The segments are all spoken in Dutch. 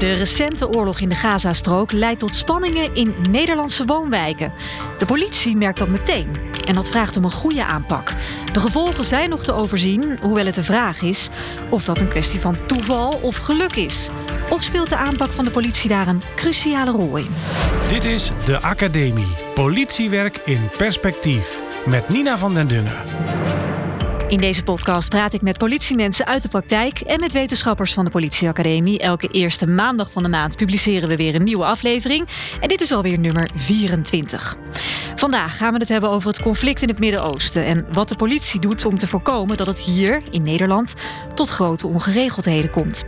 De recente oorlog in de Gazastrook leidt tot spanningen in Nederlandse woonwijken. De politie merkt dat meteen en dat vraagt om een goede aanpak. De gevolgen zijn nog te overzien, hoewel het de vraag is of dat een kwestie van toeval of geluk is. Of speelt de aanpak van de politie daar een cruciale rol in? Dit is de Academie. Politiewerk in perspectief. Met Nina van den Dungen. In deze podcast praat ik met politiemensen uit de praktijk en met wetenschappers van de Politieacademie. Elke eerste maandag van de maand publiceren we weer een nieuwe aflevering. En dit is alweer nummer 24. Vandaag gaan we het hebben over het conflict in het Midden-Oosten en wat de politie doet om te voorkomen dat het hier in Nederland tot grote ongeregeldheden komt.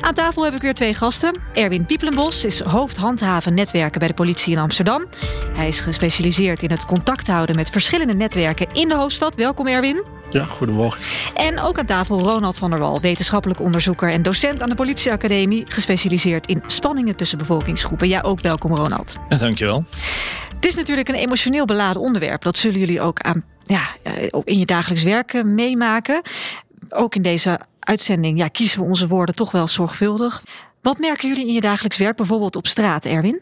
Aan tafel heb ik weer twee gasten. Erwin Piepelenbos is hoofdhandhaven netwerken bij de politie in Amsterdam. Hij is gespecialiseerd in het contact houden met verschillende netwerken in de hoofdstad. Welkom Erwin. Ja, goedemorgen. En ook aan tafel Ronald van der Wal, wetenschappelijk onderzoeker en docent aan de Politieacademie, gespecialiseerd in spanningen tussen bevolkingsgroepen. Ja, ook welkom Ronald. Ja, dankjewel. Het is natuurlijk een emotioneel beladen onderwerp. Dat zullen jullie ook aan, ja, eh, in je dagelijks werk meemaken. Ook in deze uitzending ja, kiezen we onze woorden toch wel zorgvuldig. Wat merken jullie in je dagelijks werk, bijvoorbeeld op straat, Erwin?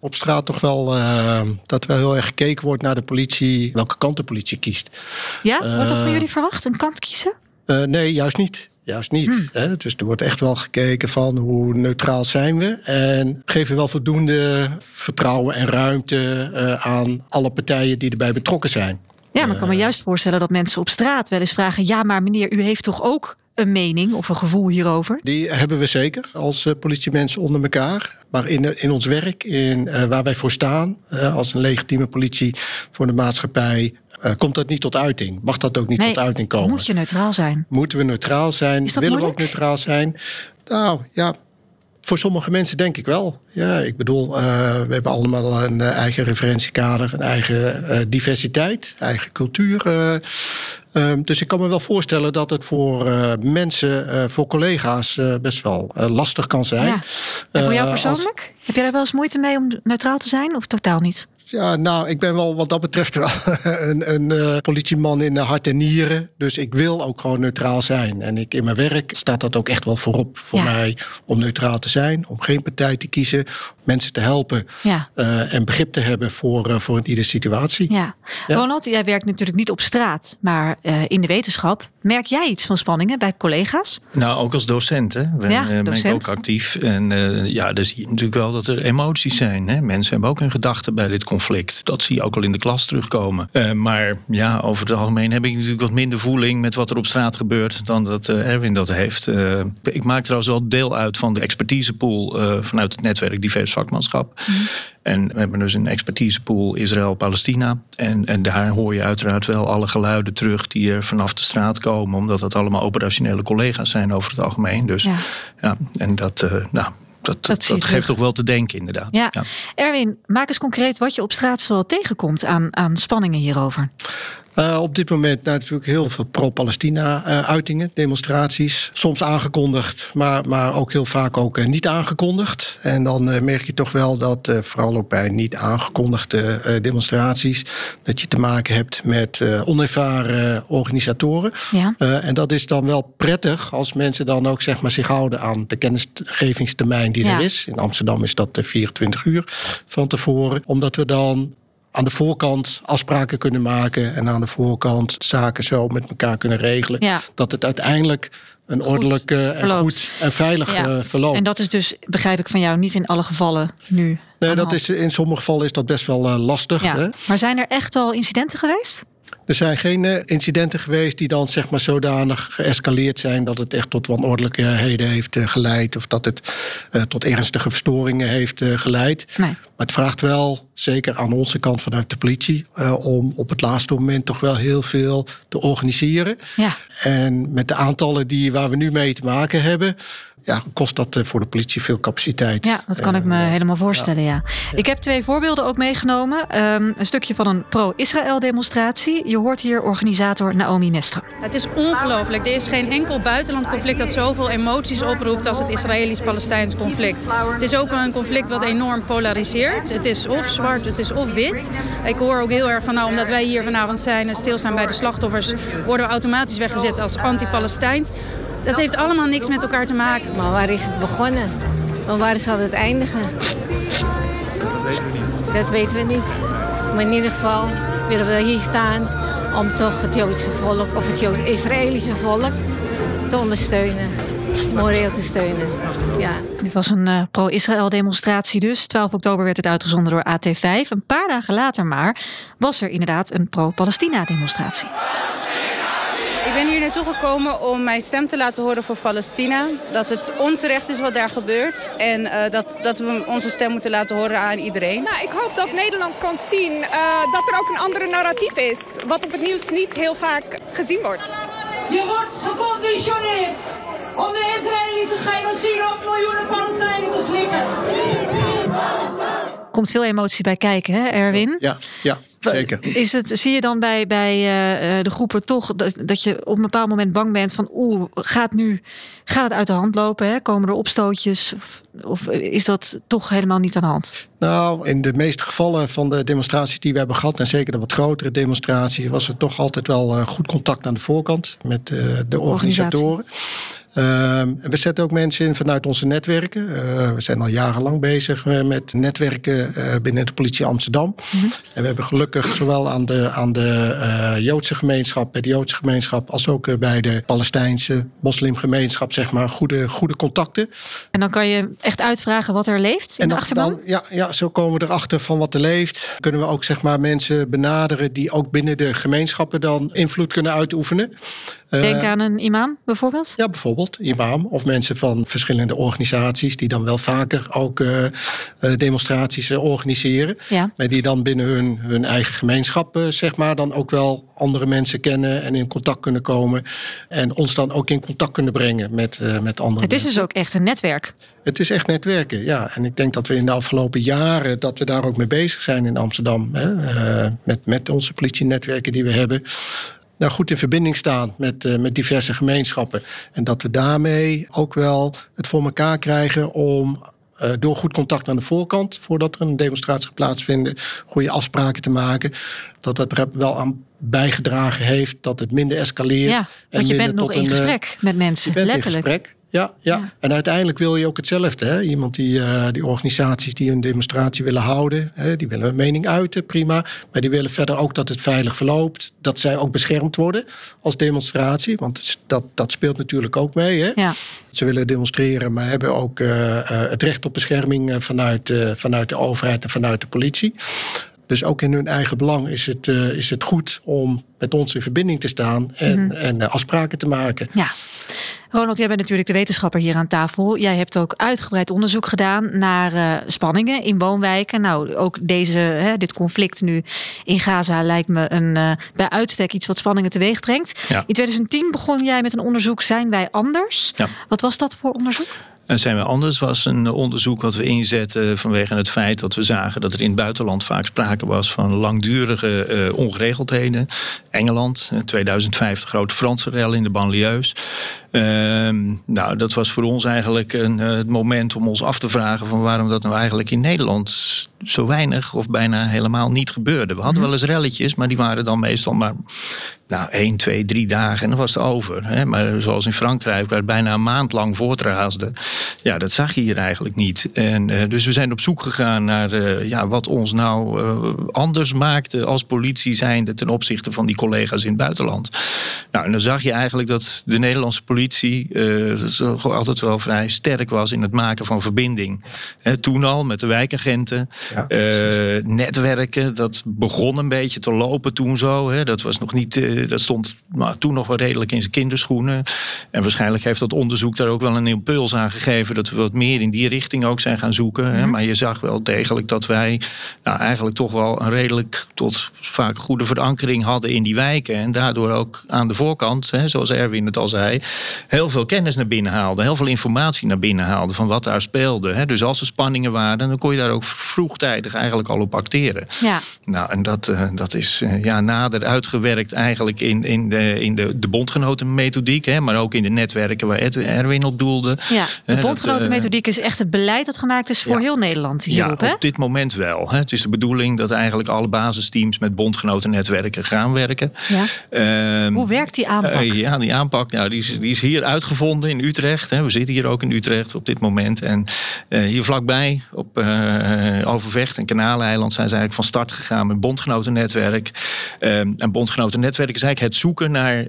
Op straat toch wel uh, dat wel heel erg gekeken wordt naar de politie, welke kant de politie kiest. Ja, wordt dat van jullie verwacht, een kant kiezen? Uh, nee, juist niet. Juist niet. Hmm. Hè? Dus er wordt echt wel gekeken van hoe neutraal zijn we. En geven wel voldoende vertrouwen en ruimte aan alle partijen die erbij betrokken zijn. Ja, maar ik kan me juist voorstellen dat mensen op straat wel eens vragen: ja, maar meneer, u heeft toch ook een mening of een gevoel hierover? Die hebben we zeker als politiemensen onder elkaar. Maar in, in ons werk, in, uh, waar wij voor staan, uh, als een legitieme politie voor de maatschappij, uh, komt dat niet tot uiting. Mag dat ook niet nee, tot uiting komen? Moet je neutraal zijn? Moeten we neutraal zijn? Willen moeilijk? we ook neutraal zijn? Nou ja, voor sommige mensen denk ik wel. Ja, ik bedoel, uh, we hebben allemaal een uh, eigen referentiekader, een eigen uh, diversiteit, eigen cultuur. Um, dus ik kan me wel voorstellen dat het voor mensen, voor collega's, best wel lastig kan zijn. Ja. En voor jou persoonlijk? Als... Heb jij daar wel eens moeite mee om neutraal te zijn of totaal niet? Ja, nou, ik ben wel wat dat betreft wel een, een uh, politieman in hart en nieren. Dus ik wil ook gewoon neutraal zijn. En ik, in mijn werk staat dat ook echt wel voorop voor ja. mij om neutraal te zijn. Om geen partij te kiezen. Mensen te helpen ja. uh, en begrip te hebben voor, uh, voor iedere situatie. Ja. ja. Ronald, jij werkt natuurlijk niet op straat, maar in de wetenschap. Merk jij iets van spanningen bij collega's? Nou, ook als docent, hè. Ben, ja, ben docent. ik ook actief. En ja, dan zie je natuurlijk wel dat er emoties zijn. Hè. Mensen hebben ook hun gedachten bij dit conflict. Dat zie je ook al in de klas terugkomen. Uh, maar ja, over het algemeen heb ik natuurlijk wat minder voeling met wat er op straat gebeurt dan dat uh, Erwin dat heeft. Ik maak trouwens wel deel uit van de expertisepool vanuit het netwerk Divers Vakmanschap. Mm. En we hebben dus een expertisepool Israël-Palestina. En, en daar hoor je uiteraard wel alle geluiden terug die er vanaf de straat komen. Omdat dat allemaal operationele collega's zijn over het algemeen. Dus ja, ja en dat, nou, dat, dat, dat geeft toch wel te denken, inderdaad. Ja. ja. Erwin, maak eens concreet wat je op straat zoal tegenkomt aan, aan spanningen hierover. Uh, op dit moment nou, natuurlijk heel veel pro-Palestina-uitingen, uh, demonstraties. Soms aangekondigd, maar, maar ook heel vaak ook uh, niet aangekondigd. En dan merk je toch wel dat, vooral ook bij niet aangekondigde demonstraties... dat je te maken hebt met onervaren organisatoren. Ja. en dat is dan wel prettig als mensen dan ook zeg maar, zich houden aan de kennisgevingstermijn die ja. er is. In Amsterdam is dat 24 uur van tevoren. Omdat we dan aan de voorkant afspraken kunnen maken en aan de voorkant zaken zo met elkaar kunnen regelen. Ja. Dat het uiteindelijk een goed ordelijke en verloopt. goed en veilig ja. verloopt. En dat is dus, begrijp ik van jou, niet in alle gevallen nu. Nee, dat is, in sommige gevallen is dat best wel uh, lastig. Ja. Hè? Maar zijn er echt al incidenten geweest? Er zijn geen uh, incidenten geweest die dan zeg maar zodanig geëscaleerd zijn dat het echt tot wanordelijkheden heeft uh, geleid of dat het uh, tot ernstige verstoringen heeft geleid. Nee. Maar het vraagt wel, zeker aan onze kant vanuit de politie, om op het laatste moment toch wel heel veel te organiseren. Ja. En met de aantallen die, waar we nu mee te maken hebben, ja, kost dat voor de politie veel capaciteit. Ja, dat kan ik me uh, helemaal voorstellen, ja. ja. Ik heb twee voorbeelden ook meegenomen. Um, een stukje van een pro-Israël demonstratie. Je hoort hier organisator Naomi Nestra. Het is ongelooflijk. Er is geen enkel buitenland conflict dat zoveel emoties oproept als het Israëlisch-Palestijns conflict. Het is ook een conflict wat enorm polariseert. Het is of zwart, het is of wit. Ik hoor ook heel erg van, nou, omdat wij hier vanavond zijn en stilstaan bij de slachtoffers, worden we automatisch weggezet als anti-Palestijns. Dat heeft allemaal niks met elkaar te maken. Maar waar is het begonnen? Maar waar zal het eindigen? Dat weten we niet. Dat weten we niet. Maar in ieder geval willen we hier staan om toch het Joodse volk of het Joods-Israëlische volk te ondersteunen. Moreel te steunen. Ja. Dit was een uh, pro-Israël demonstratie dus. 12 oktober werd het uitgezonden door AT5. Een paar dagen later maar was er inderdaad een pro-Palestina demonstratie. Ik ben hier naartoe gekomen om mijn stem te laten horen voor Palestina. Dat het onterecht is wat daar gebeurt. En uh, dat, dat we onze stem moeten laten horen aan iedereen. Nou, ik hoop dat Nederland kan zien uh, dat er ook een andere narratief is. Wat op het nieuws niet heel vaak gezien wordt. Je wordt geconditioneerd om de Israëlische genocide op miljoenen Palestijnen te slikken. Komt veel emotie bij kijken, hè, Erwin? Ja, ja zeker. Is het, zie je dan bij, bij uh, de groepen toch dat, dat je op een bepaald moment bang bent van oeh, gaat nu gaat het uit de hand lopen? Hè? Komen er opstootjes? Of, of is dat toch helemaal niet aan de hand? Nou, in de meeste gevallen van de demonstraties die we hebben gehad, en zeker de wat grotere demonstraties, was er toch altijd wel uh, goed contact aan de voorkant met uh, de organisatoren. Uh, we zetten ook mensen in vanuit onze netwerken. Uh, we zijn al jarenlang bezig met netwerken uh, binnen de politie Amsterdam. Mm -hmm. En we hebben gelukkig zowel aan de, aan de Joodse gemeenschap, bij de Joodse gemeenschap, als ook bij de Palestijnse moslimgemeenschap, zeg maar, goede, goede contacten. En dan kan je echt uitvragen wat er leeft in en de dan, achterban? Dan, ja, ja, zo komen we erachter van wat er leeft. Kunnen we ook zeg maar, mensen benaderen die ook binnen de gemeenschappen dan invloed kunnen uitoefenen. Denk aan een imam bijvoorbeeld? Ja, bijvoorbeeld imam. Of mensen van verschillende organisaties die dan wel vaker ook uh, demonstraties organiseren. Ja. Maar die dan binnen hun, hun eigen gemeenschap, zeg maar, dan ook wel andere mensen kennen en in contact kunnen komen. En ons dan ook in contact kunnen brengen met, uh, met andere Het is mensen. dus ook echt een netwerk. Het is echt netwerken, ja. En ik denk dat we in de afgelopen jaren dat we daar ook mee bezig zijn in Amsterdam. Hè? Met, met onze politienetwerken die we hebben nou goed in verbinding staan met, uh, met diverse gemeenschappen. En dat we daarmee ook wel het voor elkaar krijgen om uh, door goed contact aan de voorkant, voordat er een demonstratie gaat plaatsvinden, goede afspraken te maken, dat dat er wel aan bijgedragen heeft dat het minder escaleert. Ja, want je bent nog in een, gesprek met mensen, je bent letterlijk. In gesprek. Ja, ja, ja. En uiteindelijk wil je ook hetzelfde. Hè? Iemand die, uh, die organisaties die een demonstratie willen houden, hè, die willen hun mening uiten, prima. Maar die willen verder ook dat het veilig verloopt. Dat zij ook beschermd worden als demonstratie. Want dat, dat speelt natuurlijk ook mee. Hè? Ja. Ze willen demonstreren, maar hebben ook uh, uh, het recht op bescherming vanuit, vanuit de overheid en vanuit de politie. Dus ook in hun eigen belang is het, uh, is het goed om met ons in verbinding te staan en, mm -hmm. en uh, afspraken te maken. Ja. Ronald, jij bent natuurlijk de wetenschapper hier aan tafel. Jij hebt ook uitgebreid onderzoek gedaan naar uh, spanningen in woonwijken. Nou, ook deze, hè, dit conflict nu in Gaza lijkt me een, bij uitstek iets wat spanningen teweeg brengt. Ja. In 2010 begon jij met een onderzoek Zijn wij anders? Ja. Wat was dat voor onderzoek? En zijn we anders was een onderzoek wat we inzetten vanwege het feit dat we zagen dat er in het buitenland vaak sprake was van langdurige uh, ongeregeldheden. Engeland, 2005 de grote Franse rel in de banlieues. Uh, nou, dat was voor ons eigenlijk een, uh, het moment om ons af te vragen van waarom dat nou eigenlijk in Nederland zo weinig of bijna helemaal niet gebeurde. We hadden wel eens relletjes, maar die waren dan meestal maar nou, één, twee, drie dagen en dan was het over. Hè? Maar zoals in Frankrijk, waar het bijna een maand lang voortraasde. Ja, dat zag je hier eigenlijk niet. En, uh, dus we zijn op zoek gegaan naar uh, ja, wat ons nou uh, anders maakte als politie zijnde ten opzichte van die collega's in het buitenland. Nou, en dan zag je eigenlijk dat de Nederlandse politie uh, altijd wel vrij sterk was in het maken van verbinding. He, toen al met de wijkagenten, ja, uh, netwerken, dat begon een beetje te lopen toen zo. Hè. Dat was nog niet, uh, dat stond nou, toen nog wel redelijk in zijn kinderschoenen. En waarschijnlijk heeft dat onderzoek daar ook wel een impuls aan gegeven dat we wat meer in die richting ook zijn gaan zoeken. Hè. Mhm. Maar je zag wel degelijk dat wij nou, eigenlijk toch wel een redelijk tot vaak goede verankering hadden in die wijken. En daardoor ook aan de voorkant, hè, zoals Erwin het al zei, heel veel kennis naar binnen haalde, heel veel informatie naar binnen haalde van wat daar speelde. Hè. Dus als er spanningen waren, dan kon je daar ook vroegtijdig eigenlijk al op acteren. Ja. Nou, en dat, uh, dat is uh, ja, nader uitgewerkt eigenlijk in, in, de, in de, de bondgenotenmethodiek, hè, maar ook in de netwerken waar Erwin op doelde. Ja, de bondgenotenmethodiek is echt het beleid dat gemaakt is voor ja. heel Nederland hierop, ja, hè? op dit moment wel. Hè. Het is de bedoeling dat eigenlijk alle basisteams met bondgenotennetwerken gaan werken. Ja. Ehm, Hoe werkt die aanpak? uh, ja, die aanpak nou, die is, die is hier uitgevonden in Utrecht. Hè. We zitten hier ook in Utrecht op dit moment. En hier vlakbij op Overvecht en Kanaleiland zijn ze eigenlijk van start gegaan met bondgenotennetwerk. en bondgenotennetwerk is eigenlijk het zoeken naar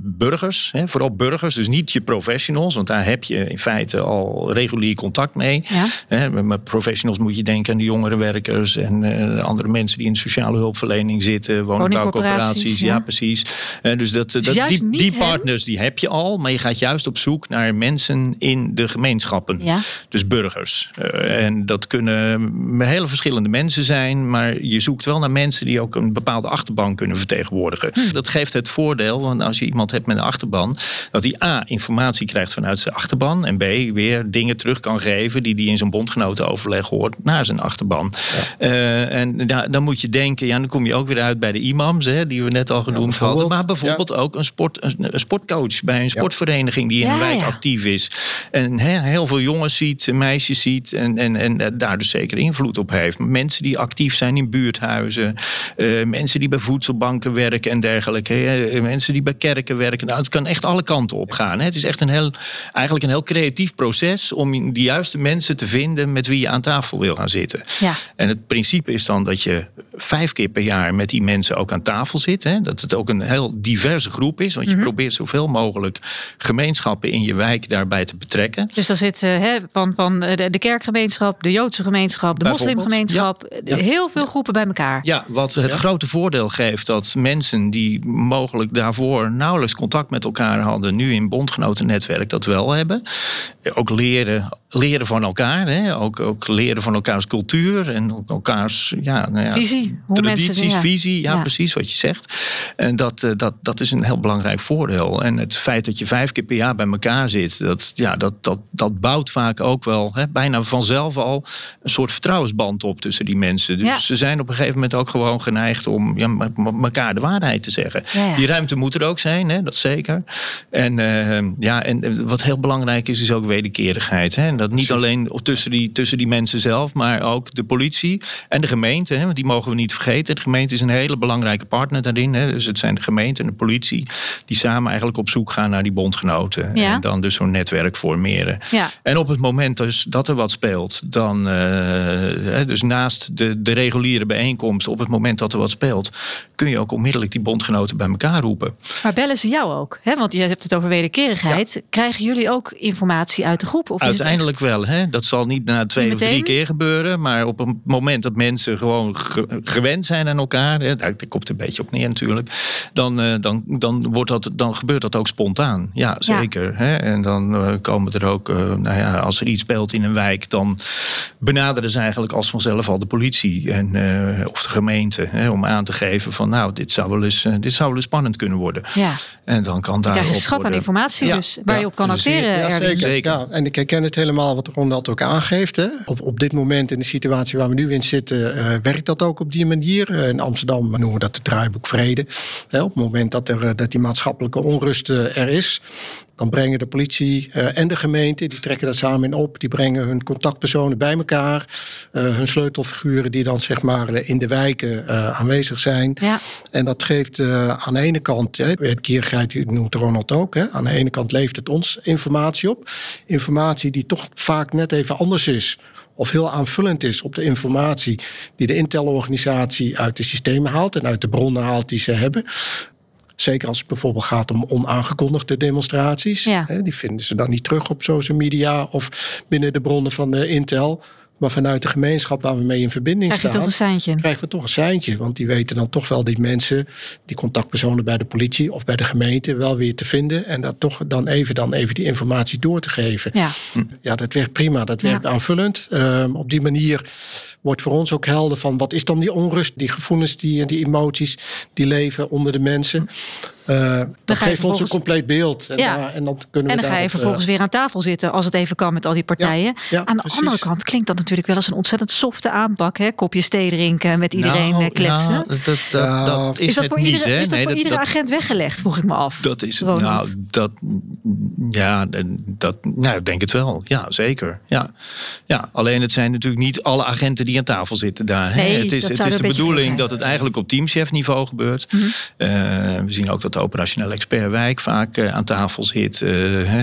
burgers. Hè, vooral burgers, dus niet je professionals. Want daar heb je in feite al regulier contact mee. Ja. met professionals moet je denken aan de jongerenwerkers en andere mensen die in sociale hulpverlening zitten, woningbouwcorporaties. Ja. ja, precies. dus dat, dus die partners die heb je al, maar je gaat juist op zoek naar mensen in de gemeenschappen. Ja. Dus burgers. Uh, en dat kunnen hele verschillende mensen zijn, maar je zoekt wel naar mensen die ook een bepaalde achterban kunnen vertegenwoordigen. Hm. Dat geeft het voordeel, want als je iemand hebt met een achterban, dat hij A, informatie krijgt vanuit zijn achterban en B, weer dingen terug kan geven die hij in zijn bondgenotenoverleg hoort naar zijn achterban. Ja. Uh, en dan moet je denken, ja, dan kom je ook weer uit bij de imams, hè, die we net al genoemd hadden. Maar bijvoorbeeld ook een, sport, een sportcoach bij een sportvereniging die in een wijk actief is. En heel veel jongens ziet, meisjes ziet en, en, en daar dus zeker invloed op heeft. Mensen die actief zijn in buurthuizen, uh, mensen die bij voedselbanken werken en dergelijke. mensen die bij kerken werken. Nou, het kan echt alle kanten op gaan. Het is echt een heel, eigenlijk een heel creatief proces om de juiste mensen te vinden met wie je aan tafel wil gaan zitten. Ja. En het principe is dan dat je vijf keer per jaar met die mensen ook aan tafel zit. Hè? Dat het ook een heel diverse groep is. Want je mhm. probeert zoveel mogelijk gemeenschappen in je wijk daarbij te betrekken. Dus daar zit uh, van, van de, de, kerkgemeenschap, de Joodse gemeenschap, de moslimgemeenschap. Heel veel groepen bij elkaar. Ja, wat het grote voordeel geeft dat mensen die mogelijk daarvoor nauwelijks contact met elkaar hadden, nu in bondgenotennetwerk dat wel hebben. Ook leren leren van elkaar. Hè? Ook, ook leren van elkaars cultuur en elkaars ja, nou ja, visie, tradities, mensen, visie. Ja, precies wat je zegt. En dat, eh, dat, dat is een heel belangrijk voordeel. En het feit dat je vijf keer per jaar bij elkaar zit, dat, ja, dat, dat, dat bouwt vaak ook wel hè, bijna vanzelf al een soort vertrouwensband op tussen die mensen. Dus ze zijn op een gegeven moment ook gewoon geneigd om ja, elkaar de waarheid te zeggen. Die ruimte moet er ook zijn, hè, dat zeker. En, uh, ja, en wat heel belangrijk is, is ook wederkerigheid. Hè? Dat niet alleen tussen die, tussen die mensen zelf, maar ook de politie en de gemeente. Hè, want die mogen we niet vergeten. De gemeente is een hele belangrijke partner daarin. Hè. Dus het zijn de gemeente en de politie die samen eigenlijk op zoek gaan naar die bondgenoten. En dan dus zo'n netwerk formeren. Ja. En op het moment dus dat er wat speelt, dan uh, dus naast de, de reguliere bijeenkomst, op het moment dat er wat speelt, kun je ook onmiddellijk die bondgenoten bij elkaar roepen. Maar bellen ze jou ook? Hè? Want je hebt het over wederkerigheid. Krijgen jullie ook informatie uit de groep? Of Uiteindelijk wel. Hè? Dat zal niet na twee of drie keer gebeuren. Maar op een moment dat mensen gewoon gewend zijn aan elkaar. Hè, daar komt een beetje op neer natuurlijk. Dan, uh, dan, dan, wordt dat, dan gebeurt dat ook spontaan. Ja, zeker. Hè? En dan uh, komen er ook, uh, nou ja, als er iets speelt in een wijk. Dan benaderen ze eigenlijk als vanzelf al de politie. En, of de gemeente. Hè, om aan te geven van nou, dit zou wel eens, dit zou wel eens spannend kunnen worden. Ja. En dan kan daar. je schat aan informatie dus. Waar je op kan acteren. Ja, zeker. Ja, en ik herken het helemaal wat Ronald ook aangeeft. Hè. Op, op dit moment in de situatie waar we nu in zitten, uh, werkt dat ook op die manier. Uh, in Amsterdam noemen we dat de draaiboek vrede. Op het moment dat, er, eh, dat die maatschappelijke onrust er is, dan brengen de politie uh, en de gemeente, die trekken dat samen in op. Die brengen hun contactpersonen bij elkaar. Uh, hun sleutelfiguren die dan zeg maar in de wijken aanwezig zijn. Ja. En dat geeft aan de ene kant, wederkerigheid noemt Ronald ook. Hè, aan de ene kant levert het ons informatie op. Informatie die toch vaak net even anders is of heel aanvullend is op de informatie die de Intel-organisatie uit de systemen haalt en uit de bronnen haalt die ze hebben. Zeker als het bijvoorbeeld gaat om onaangekondigde demonstraties. Ja. Die vinden ze dan niet terug op social media of binnen de bronnen van de Intel. Maar vanuit de gemeenschap waar we mee in verbinding Krijg staan, toch een seintje. krijgen we toch een seintje. Want die weten dan toch wel die mensen, die contactpersonen bij de politie of bij de gemeente, wel weer te vinden. En dat toch dan even, dan even die informatie door te geven. Ja, ja dat werkt prima. Dat werkt aanvullend. Um, op die manier wordt voor ons ook helder van wat is dan die onrust, die gevoelens, die, die emoties die leven onder de mensen. Uh, dat geeft ons een compleet beeld. En, ja. en dan, kunnen we en dan ga je vervolgens weer aan tafel zitten, als het even kan met al die partijen. Ja, aan de andere kant klinkt dat natuurlijk wel als een ontzettend softe aanpak. Hè? Kopjes thee drinken, met iedereen nou, kletsen. Ja, dat, dat, dat, is, is dat voor niet, iedere, is dat voor iedere agent weggelegd, vroeg ik me af. Dat is, nou, dat, ja, dat, nou, ik denk het wel. Ja, zeker. Ja. Ja, alleen het zijn natuurlijk niet alle agenten die aan tafel zitten daar. Nee, het is, het is de bedoeling dat het eigenlijk op teamchefniveau gebeurt. Mm -hmm. uh, we zien ook dat de operationele expert wijk vaak aan tafel zit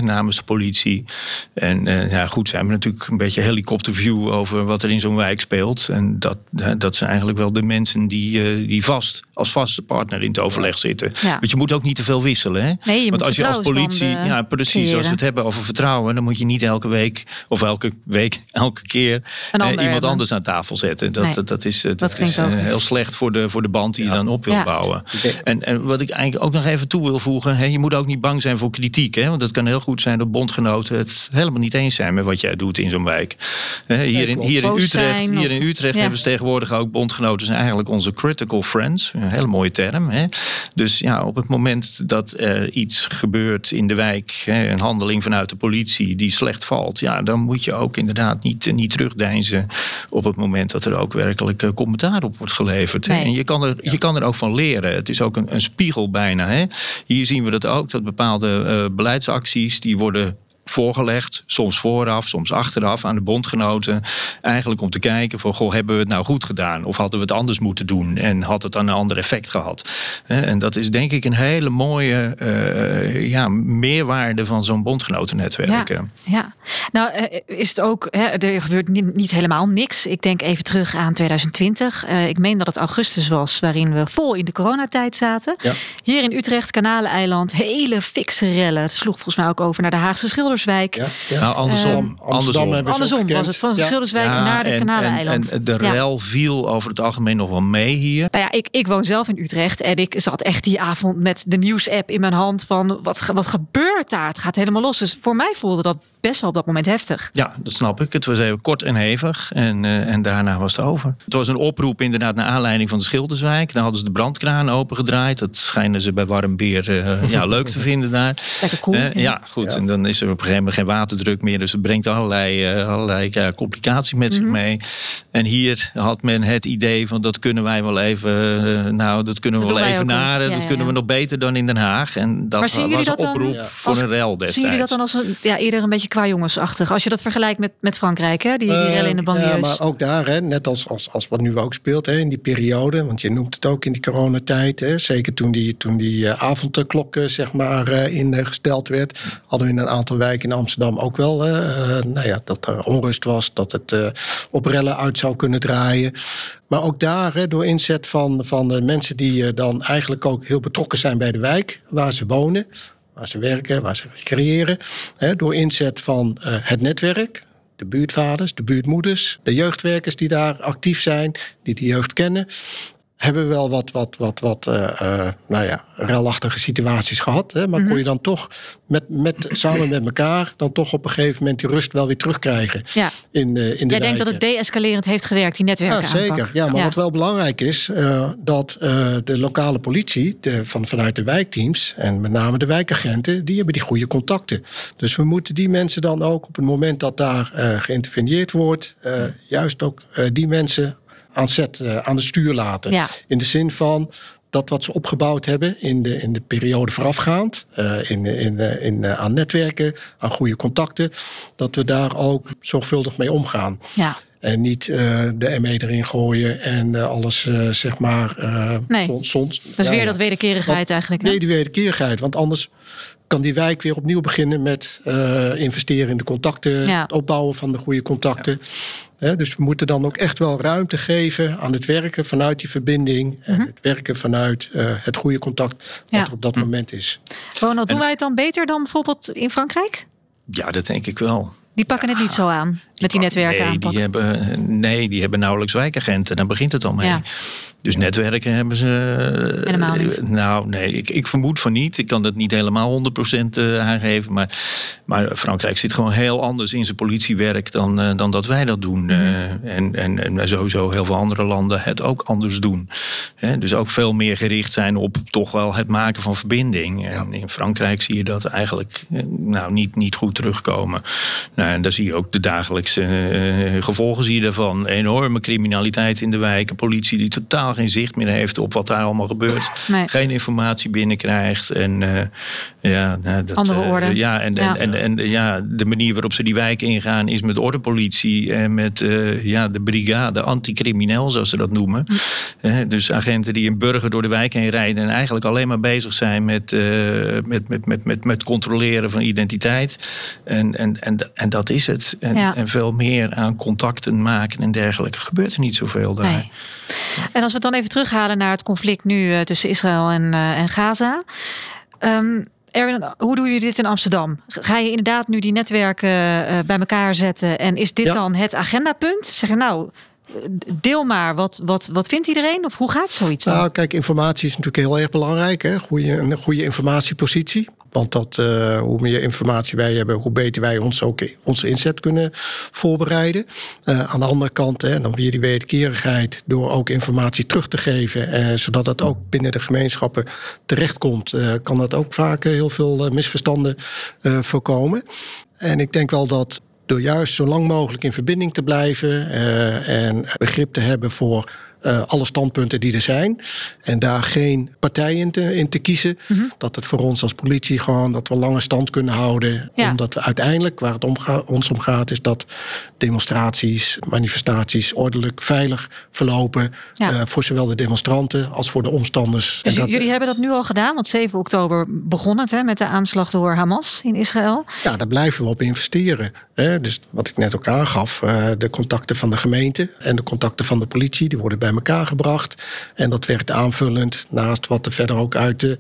namens de politie. En ja, goed, zijn we natuurlijk een beetje helikopterview over wat er in zo'n wijk speelt. En dat, dat zijn eigenlijk wel de mensen die, die vast als vaste partner in het overleg zitten. Want je moet ook niet te veel wisselen. Hè? Nee, je Want als je als politie, ja, precies, creëren. als we het hebben over vertrouwen, dan moet je niet elke week of elke week, elke keer iemand hebben. anders aan tafel zetten. Dat, Nee, dat, dat is, dat dat is eh, heel slecht voor de, voor de band die je dan op wil Ja. bouwen. En, en wat ik eigenlijk ook nog even toe wil voegen, hè, je moet ook niet bang zijn voor kritiek. Hè, want het kan heel goed zijn dat bondgenoten het helemaal niet eens zijn met wat jij doet in zo'n wijk. Hè, hier, in, hier in Utrecht, hier in Utrecht hebben ze tegenwoordig ook bondgenoten zijn eigenlijk onze critical friends. Een hele mooie term. Hè. Dus ja, op het moment dat er iets gebeurt in de wijk, hè, een handeling vanuit de politie die slecht valt, ja, dan moet je ook inderdaad niet, niet terugdeinzen op het moment dat er ook werkelijk eh, commentaar op wordt geleverd. Nee. En je kan, er, je kan er ook van leren. Het is ook een, een spiegel bijna. Hè. Hier zien we dat ook, dat bepaalde eh, beleidsacties die worden voorgelegd, soms vooraf, soms achteraf aan de bondgenoten. Eigenlijk om te kijken van, goh, hebben we het nou goed gedaan? Of hadden we het anders moeten doen? En had het dan een ander effect gehad? En dat is denk ik een hele mooie eh, ja, meerwaarde van zo'n bondgenotennetwerk. Ja, ja. nou eh, is het ook, hè, er gebeurt niet, niet helemaal niks. Ik denk even terug aan 2020. Eh, ik meen dat het augustus was, waarin we vol in de coronatijd zaten. Ja. Hier in Utrecht, Kanaleiland, hele fikse rellen. Het sloeg volgens mij ook over naar de Haagse Schilderswijk. Ja, ja. Nou, andersom. Amsterdam andersom. Andersom was het, van Ja. Schilderswijk Ja, naar de Kanaleiland. En, en de Ja. rel viel over het algemeen nog wel mee hier. Nou ja, ik, ik woon zelf in Utrecht en ik zat echt die avond met de nieuwsapp in mijn hand van wat, wat gebeurt daar? Het gaat helemaal los. Dus voor mij voelde dat best wel op dat moment heftig. Ja, dat snap ik. Het was even kort en hevig en, eh, en daarna was het over. Het was een oproep inderdaad naar aanleiding van de Schilderswijk. Dan hadden ze de brandkraan opengedraaid. Dat schijnen ze bij warm bier eh, ja, leuk te vinden daar. Lekker cool. Eh, ja, goed. Ja. En dan is er op een gegeven moment geen waterdruk meer. Dus het brengt allerlei, allerlei ja, complicaties met Mhm. zich mee. En hier had men het idee van dat kunnen wij wel even, nou, dat kunnen we Dat wel even. Ja, dat ja, kunnen we nog beter dan in Den Haag. En dat Maar zien jullie was een dat dan oproep Ja. voor als- een rel destijds. Zien jullie dat dan als een, ja, eerder een beetje qua jongensachtig? Als je dat vergelijkt met, met Frankrijk, hè? Die, die rellen in de Eh, banlieues. Ja, maar ook daar, hè, net als, als, als wat nu ook speelt hè, in die periode. Want je noemt het ook in die coronatijd. Hè, zeker toen die, toen die eh, avondklok eh, zeg maar, eh, ingesteld werd. Hadden we in een aantal wijken in Amsterdam ook wel. eh, eh, nou ja, dat er onrust was. Dat het eh, op rellen uit zou kunnen draaien. Maar ook daar, hè, door inzet van, van de mensen die eh, dan eigenlijk ook heel betrokken zijn bij de wijk. Waar ze wonen. Waar ze werken, waar ze recreëren. Hè, door inzet van eh, het netwerk de buurtvaders, de buurtmoeders, de jeugdwerkers die daar actief zijn, die de jeugd kennen, hebben we wel wat, wat, wat, wat eh, eh, nou ja, relachtige situaties gehad. Hè? Maar kon je dan toch met, met, samen met elkaar dan toch op een gegeven moment die rust wel weer terugkrijgen Ja. in, eh, in de Jij denkt dat het deescalerend heeft gewerkt, die netwerken Ja, zeker. Ja, maar wat wel belangrijk is, dat de lokale politie de, van, vanuit de wijkteams en met name de wijkagenten, die hebben die goede contacten. Dus we moeten die mensen dan ook op het moment dat daar geïnterveneerd wordt, juist ook die mensen aan, zet, eh, aan de stuur laten. Ja. In de zin van dat wat ze opgebouwd hebben in de, in de periode voorafgaand, eh, in, in, eh, in, aan netwerken, aan goede contacten, dat we daar ook zorgvuldig mee omgaan. Ja. En niet de ME erin gooien en alles zeg maar. Nee. soms, soms, Dat is weer dat wederkerigheid eigenlijk. Hè? Nee, die wederkerigheid. Want anders kan die wijk weer opnieuw beginnen met eh, investeren in de contacten, Ja. het opbouwen van de goede contacten. Hè, dus we moeten dan ook echt wel ruimte geven aan het werken vanuit die verbinding. En het werken vanuit eh, het goede contact wat Mhm. Ja. er op dat moment is. Ronald, doen wij het dan beter dan bijvoorbeeld in Frankrijk? Ja, dat denk ik wel. Die pakken het niet zo aan met die netwerken nee, die hebben, nee, die hebben nauwelijks wijkagenten. Daar begint het al mee. Ja. Dus netwerken hebben ze. eh, Helemaal niet. Nou, nee, ik, ik vermoed van niet. Ik kan dat niet helemaal 100% eh, aangeven. Maar, maar Frankrijk zit gewoon heel anders in zijn politiewerk dan, eh, dan dat wij dat doen. Mhm. En, en, en sowieso heel veel andere landen het ook anders doen. Dus ook veel meer gericht zijn op toch wel het maken van verbinding. En in Frankrijk zie je dat eigenlijk nou, niet, niet goed terugkomen. Nou en daar zie je ook de dagelijkse uh, gevolgen zie je daarvan. Enorme criminaliteit in de wijken. Politie die totaal geen zicht meer heeft op wat daar allemaal gebeurt. Nee. Geen informatie binnenkrijgt. En, uh, ja, nou, dat, Andere orde. ja, en, Ja. En, en, en ja, de manier waarop ze die wijken ingaan is met ordepolitie en met eh, ja, de brigade anticrimineel, zoals ze dat noemen. Eh, dus agenten die een burger door de wijk heen rijden en eigenlijk alleen maar bezig zijn met, eh, met, met, met, met, met controleren van identiteit. En, en, en, en dat is het. En, Ja. en veel meer aan contacten maken en dergelijke. Gebeurt er niet zoveel daar. Nee. En als we het dan even terughalen naar het conflict nu eh, tussen Israël en, eh, en Gaza. Ehm, Erwin, hoe doen jullie dit in Amsterdam? Ga je inderdaad nu die netwerken eh, bij elkaar zetten? En is dit Ja. dan het agendapunt? Zeg je nou, deel maar. Wat, wat, wat vindt iedereen? Of hoe gaat zoiets dan? Nou, kijk, informatie is natuurlijk heel erg belangrijk. Hè? Goeie, een goede informatiepositie. Want dat, eh, hoe meer informatie wij hebben, hoe beter wij ons ook onze inzet kunnen voorbereiden. Eh, aan de andere kant, hè, dan weer die wederkerigheid door ook informatie terug te geven. eh, zodat dat ook binnen de gemeenschappen terechtkomt. kan dat ook vaak heel veel misverstanden voorkomen. En ik denk wel dat door juist zo lang mogelijk in verbinding te blijven en begrip te hebben voor eh, alle standpunten die er zijn. En daar geen partij in te, in te kiezen. Mhm. Dat het voor ons als politie gewoon dat we lange stand kunnen houden. Ja. Omdat we uiteindelijk, waar het om ons om gaat, is dat demonstraties, manifestaties ordelijk, veilig verlopen. Ja. eh, voor zowel de demonstranten als voor de omstanders. Dus En dat- jullie hebben dat nu al gedaan, want 7 oktober begon het hè, met de aanslag door Hamas in Israël. Ja, daar blijven we op investeren. Hè? Dus wat ik net ook aangaf, eh, de contacten van de gemeente en de contacten van de politie, die worden bij elkaar gebracht. En dat werkt aanvullend naast wat er verder ook uit de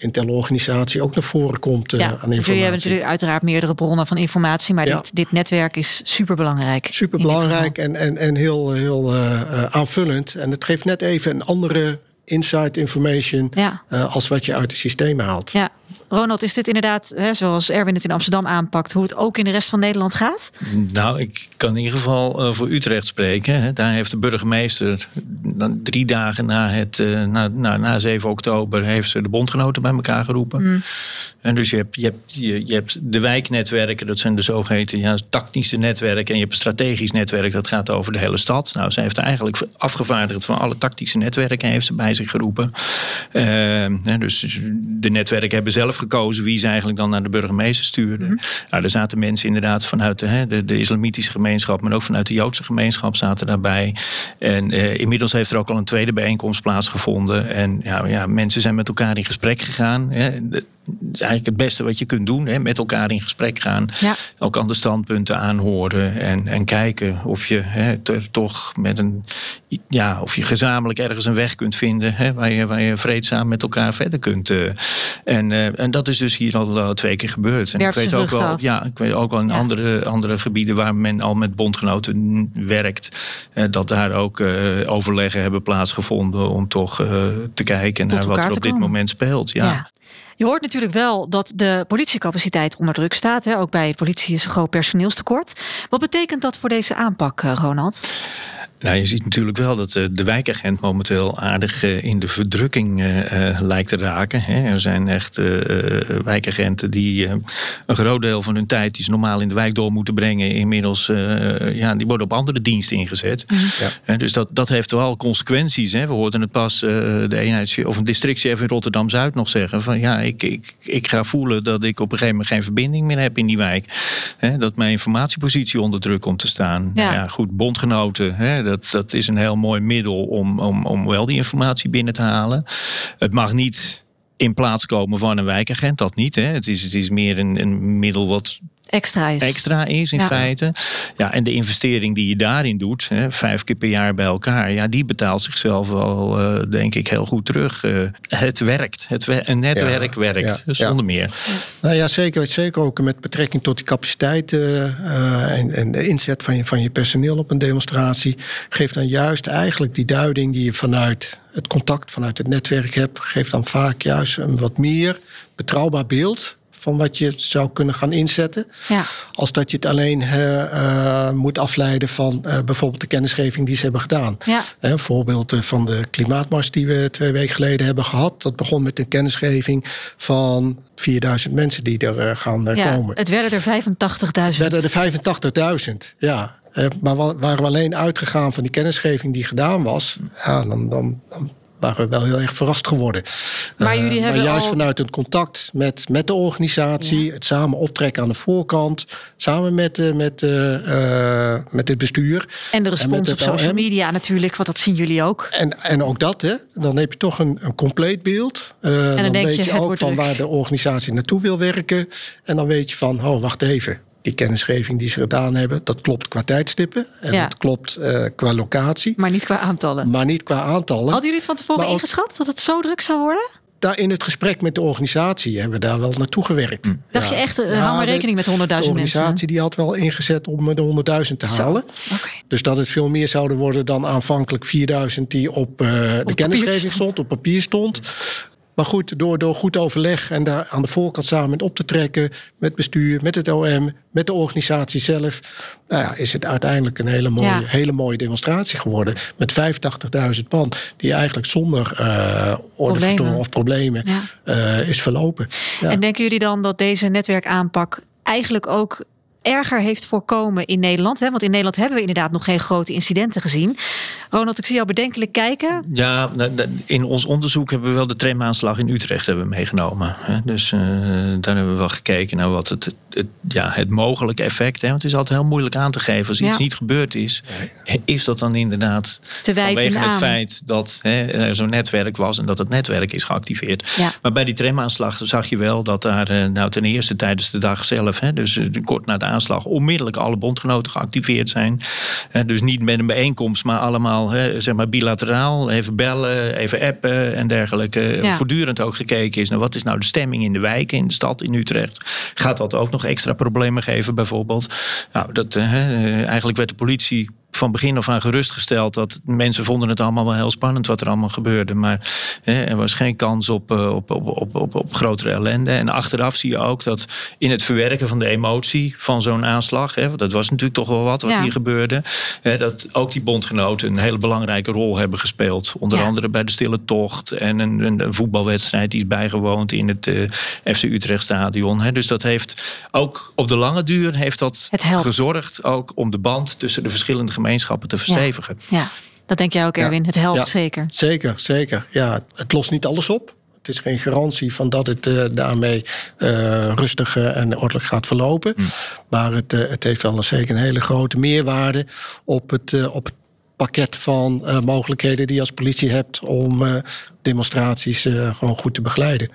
Intel-organisatie ook naar voren komt eh, ja, aan dus jullie hebben informatie. natuurlijk uiteraard meerdere bronnen van informatie, maar Ja. dit, dit netwerk is superbelangrijk. Super belangrijk en, en, en heel, heel eh, eh, aanvullend. En het geeft net even een andere insight information Ja. als wat je uit de systemen haalt. Ja, Ronald, is dit inderdaad, hè, zoals Erwin het in Amsterdam aanpakt, hoe het ook in de rest van Nederland gaat? Nou, ik kan in ieder geval eh, voor Utrecht spreken. hè. Daar heeft de burgemeester dan drie dagen na, het, eh, na, na, na 7 oktober heeft ze de bondgenoten bij elkaar geroepen. En dus je hebt, je, hebt, je, je hebt de wijknetwerken, dat zijn de zogeheten ja, tactische netwerken. En je hebt een strategisch netwerk, dat gaat over de hele stad. Nou, ze heeft eigenlijk afgevaardigd van alle tactische netwerken heeft ze bij zich geroepen. Eh, dus de netwerken hebben zelf gekozen wie ze eigenlijk dan naar de burgemeester stuurden. Nou, er zaten mensen inderdaad vanuit de, hè, de, de islamitische gemeenschap, maar ook vanuit de Joodse gemeenschap zaten daarbij. En eh, inmiddels heeft er ook al een tweede bijeenkomst plaatsgevonden. En ja, ja, mensen zijn met elkaar in gesprek gegaan. Hè. Is eigenlijk het beste wat je kunt doen, hè, met elkaar in gesprek gaan. Ja. Ook andere standpunten aanhoren en, en kijken of je hè, er toch met een, ja, of je gezamenlijk ergens een weg kunt vinden hè, waar, je, waar je vreedzaam met elkaar verder kunt. eh. en, eh, en dat is dus hier al twee keer gebeurd. En ik weet ook wel, af. ja, ik weet ook wel in Ja. andere, andere gebieden waar men al met bondgenoten werkt, dat daar ook eh, overleggen hebben plaatsgevonden om toch te kijken Tot naar wat er op dit moment speelt. Ja. Je hoort natuurlijk wel dat de politiecapaciteit onder druk staat. Hè? Ook bij de politie is een groot personeelstekort. Wat betekent dat voor deze aanpak, eh, Ronald? Nou, je ziet natuurlijk wel dat eh, de wijkagent momenteel aardig eh, in de verdrukking eh, eh, lijkt te raken. hè. Er zijn echt eh, eh, wijkagenten die eh, een groot deel van hun tijd die ze normaal in de wijk door moeten brengen, inmiddels eh, ja, die worden op andere diensten ingezet. Ja. Hè, dus dat, dat heeft wel consequenties. Hè. We hoorden het pas eh, de eenheids of een districtchef in Rotterdam Zuid nog zeggen: van ja, ik, ik, ik ga voelen dat ik op een gegeven moment geen verbinding meer heb in die wijk. Hè, dat mijn informatiepositie onder druk komt te staan. Ja. Nou ja, goed, bondgenoten, hè, dat, is een heel mooi middel om, om, om wel die informatie binnen te halen. Het mag niet in plaats komen van een wijkagent, dat niet. Hè. Het, is, het is meer een, een middel wat Extra is. extra is in Ja. feite. Ja, en de investering die je daarin doet, hè, vijf keer per jaar bij elkaar, ja, die betaalt zichzelf wel, eh, denk ik, heel goed terug. Eh, het werkt. Het wer- een netwerk Ja, werkt, ja, zonder ja. meer. Nou ja, zeker, zeker ook met betrekking tot die capaciteit eh, eh, en, en de inzet van je, van je personeel op een demonstratie. Geeft dan juist eigenlijk die duiding die je vanuit het contact, vanuit het netwerk hebt. Geeft dan vaak juist een wat meer betrouwbaar beeld van wat je zou kunnen gaan inzetten. Ja. Als dat je het alleen eh, moet afleiden van eh, bijvoorbeeld de kennisgeving die ze hebben gedaan. Ja. Een voorbeeld van de klimaatmars die we twee weken geleden hebben gehad. Dat begon met een kennisgeving van 4000 mensen die er eh, gaan Ja, komen. het werden er 85.000. werden er 85.000, ja. Maar wa- waren we alleen uitgegaan van die kennisgeving die gedaan was... Ja, dan, dan, dan waren we wel heel erg verrast geworden. Maar Eh, jullie hebben juist al- vanuit het contact met, met de organisatie... het samen optrekken aan de voorkant... samen met, eh, met, eh, eh, met het bestuur... En de respons op social media natuurlijk, want dat zien jullie ook. En, en ook dat, hè, dan heb je toch een, een compleet beeld. Eh, dan, denk weet je, ook van druk. waar de organisatie naartoe wil werken. En dan weet je van, oh, wacht even. Die kennisgeving die ze gedaan hebben, dat klopt qua tijdstippen. En Ja. dat klopt eh, qua locatie. Maar niet qua aantallen. Maar niet qua aantallen. Hadden jullie het van tevoren ook- ingeschat dat het zo druk zou worden? Daar in het gesprek met de organisatie hebben we daar wel naartoe gewerkt. Dacht je echt, eh, hou maar de- rekening met 100.000 De mensen? organisatie die had wel ingezet om de 100.000 te halen. Oké. Dus dat het veel meer zouden worden dan aanvankelijk 4000 die op eh, de papiertje kennisgeving stond. stond, op papier stond. Maar goed, door, door goed overleg en daar aan de voorkant samen op te trekken met bestuur, met het OM, met de organisatie zelf, nou ja, is het uiteindelijk een hele mooie, Ja. hele mooie demonstratie geworden. Met 85.000 man, die eigenlijk zonder ordeverstoring of problemen Ja. eh, is verlopen. Ja. En denken jullie dan dat deze netwerkaanpak eigenlijk ook erger heeft voorkomen in Nederland? Hè? Want in Nederland hebben we inderdaad nog geen grote incidenten gezien. Ronald, ik zie jou bedenkelijk kijken. Ja, nou, in ons onderzoek hebben we wel de tramaanslag in Utrecht hebben meegenomen. hè. Dus eh, daar hebben we wel gekeken naar wat het, het, ja, het mogelijke effect is. Want het is altijd heel moeilijk aan te geven. Als iets Ja. niet gebeurd is, is dat dan inderdaad Te wijten vanwege het aan. feit dat hè, er zo'n netwerk was en dat het netwerk is geactiveerd. Ja. Maar bij die tramaanslag zag je wel dat daar eh, nou, ten eerste tijdens de dag zelf, hè, dus eh, kort na de aanslag, onmiddellijk alle bondgenoten geactiveerd zijn. Hè, dus niet met een bijeenkomst, maar allemaal hè, zeg maar bilateraal. Even bellen, even appen en dergelijke. Ja. Voortdurend ook gekeken is naar wat is nou de stemming in de wijken, in de stad in Utrecht. Gaat dat ook nog extra problemen geven bijvoorbeeld? Nou, dat, eh, hè, eigenlijk werd de politie van begin af aan gerustgesteld dat mensen vonden het allemaal wel heel spannend wat er allemaal gebeurde. Maar hè, er was geen kans op, eh, op, op, op, op, op grotere ellende. En achteraf zie je ook dat in het verwerken van de emotie van zo'n aanslag, hè, want dat was natuurlijk toch wel wat wat Ja. hier gebeurde, hè, dat ook die bondgenoten een hele belangrijke rol hebben gespeeld. Onder Ja. andere bij de Stille Tocht en een, een, een voetbalwedstrijd die is bijgewoond in het eh, FC Utrecht Stadion. Hè. Dus dat heeft ook op de lange duur heeft dat gezorgd ook om de band tussen de verschillende gemeenschappen te verstevigen. Ja, dat denk jij ook, Ja. Erwin. Het helpt Ja. zeker. Zeker, zeker. Ja, het lost niet alles op. Het is geen garantie van dat het eh, daarmee eh, rustig eh, en ordelijk gaat verlopen. Maar het, eh, het heeft wel een, zeker een hele grote meerwaarde op het, eh, op het pakket van eh, mogelijkheden die je als politie hebt om eh, demonstraties eh, gewoon goed te begeleiden.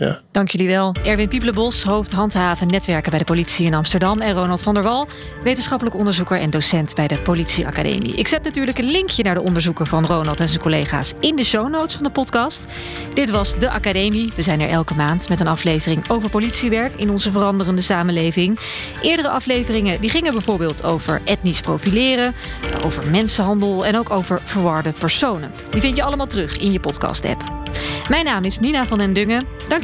Ja. Dank jullie wel. Erwin Piepelenbos, hoofd handhaven netwerken bij de politie in Amsterdam. En Ronald van der Wal, wetenschappelijk onderzoeker en docent bij de Politieacademie. Ik zet natuurlijk een linkje naar de onderzoeken van Ronald en zijn collega's in de show notes van de podcast. Dit was de Academie. We zijn er elke maand met een aflevering over politiewerk in onze veranderende samenleving. Eerdere afleveringen die gingen bijvoorbeeld over etnisch profileren, over mensenhandel en ook over verwarde personen. Die vind je allemaal terug in je podcast-app. Mijn naam is Nina van den Dungen.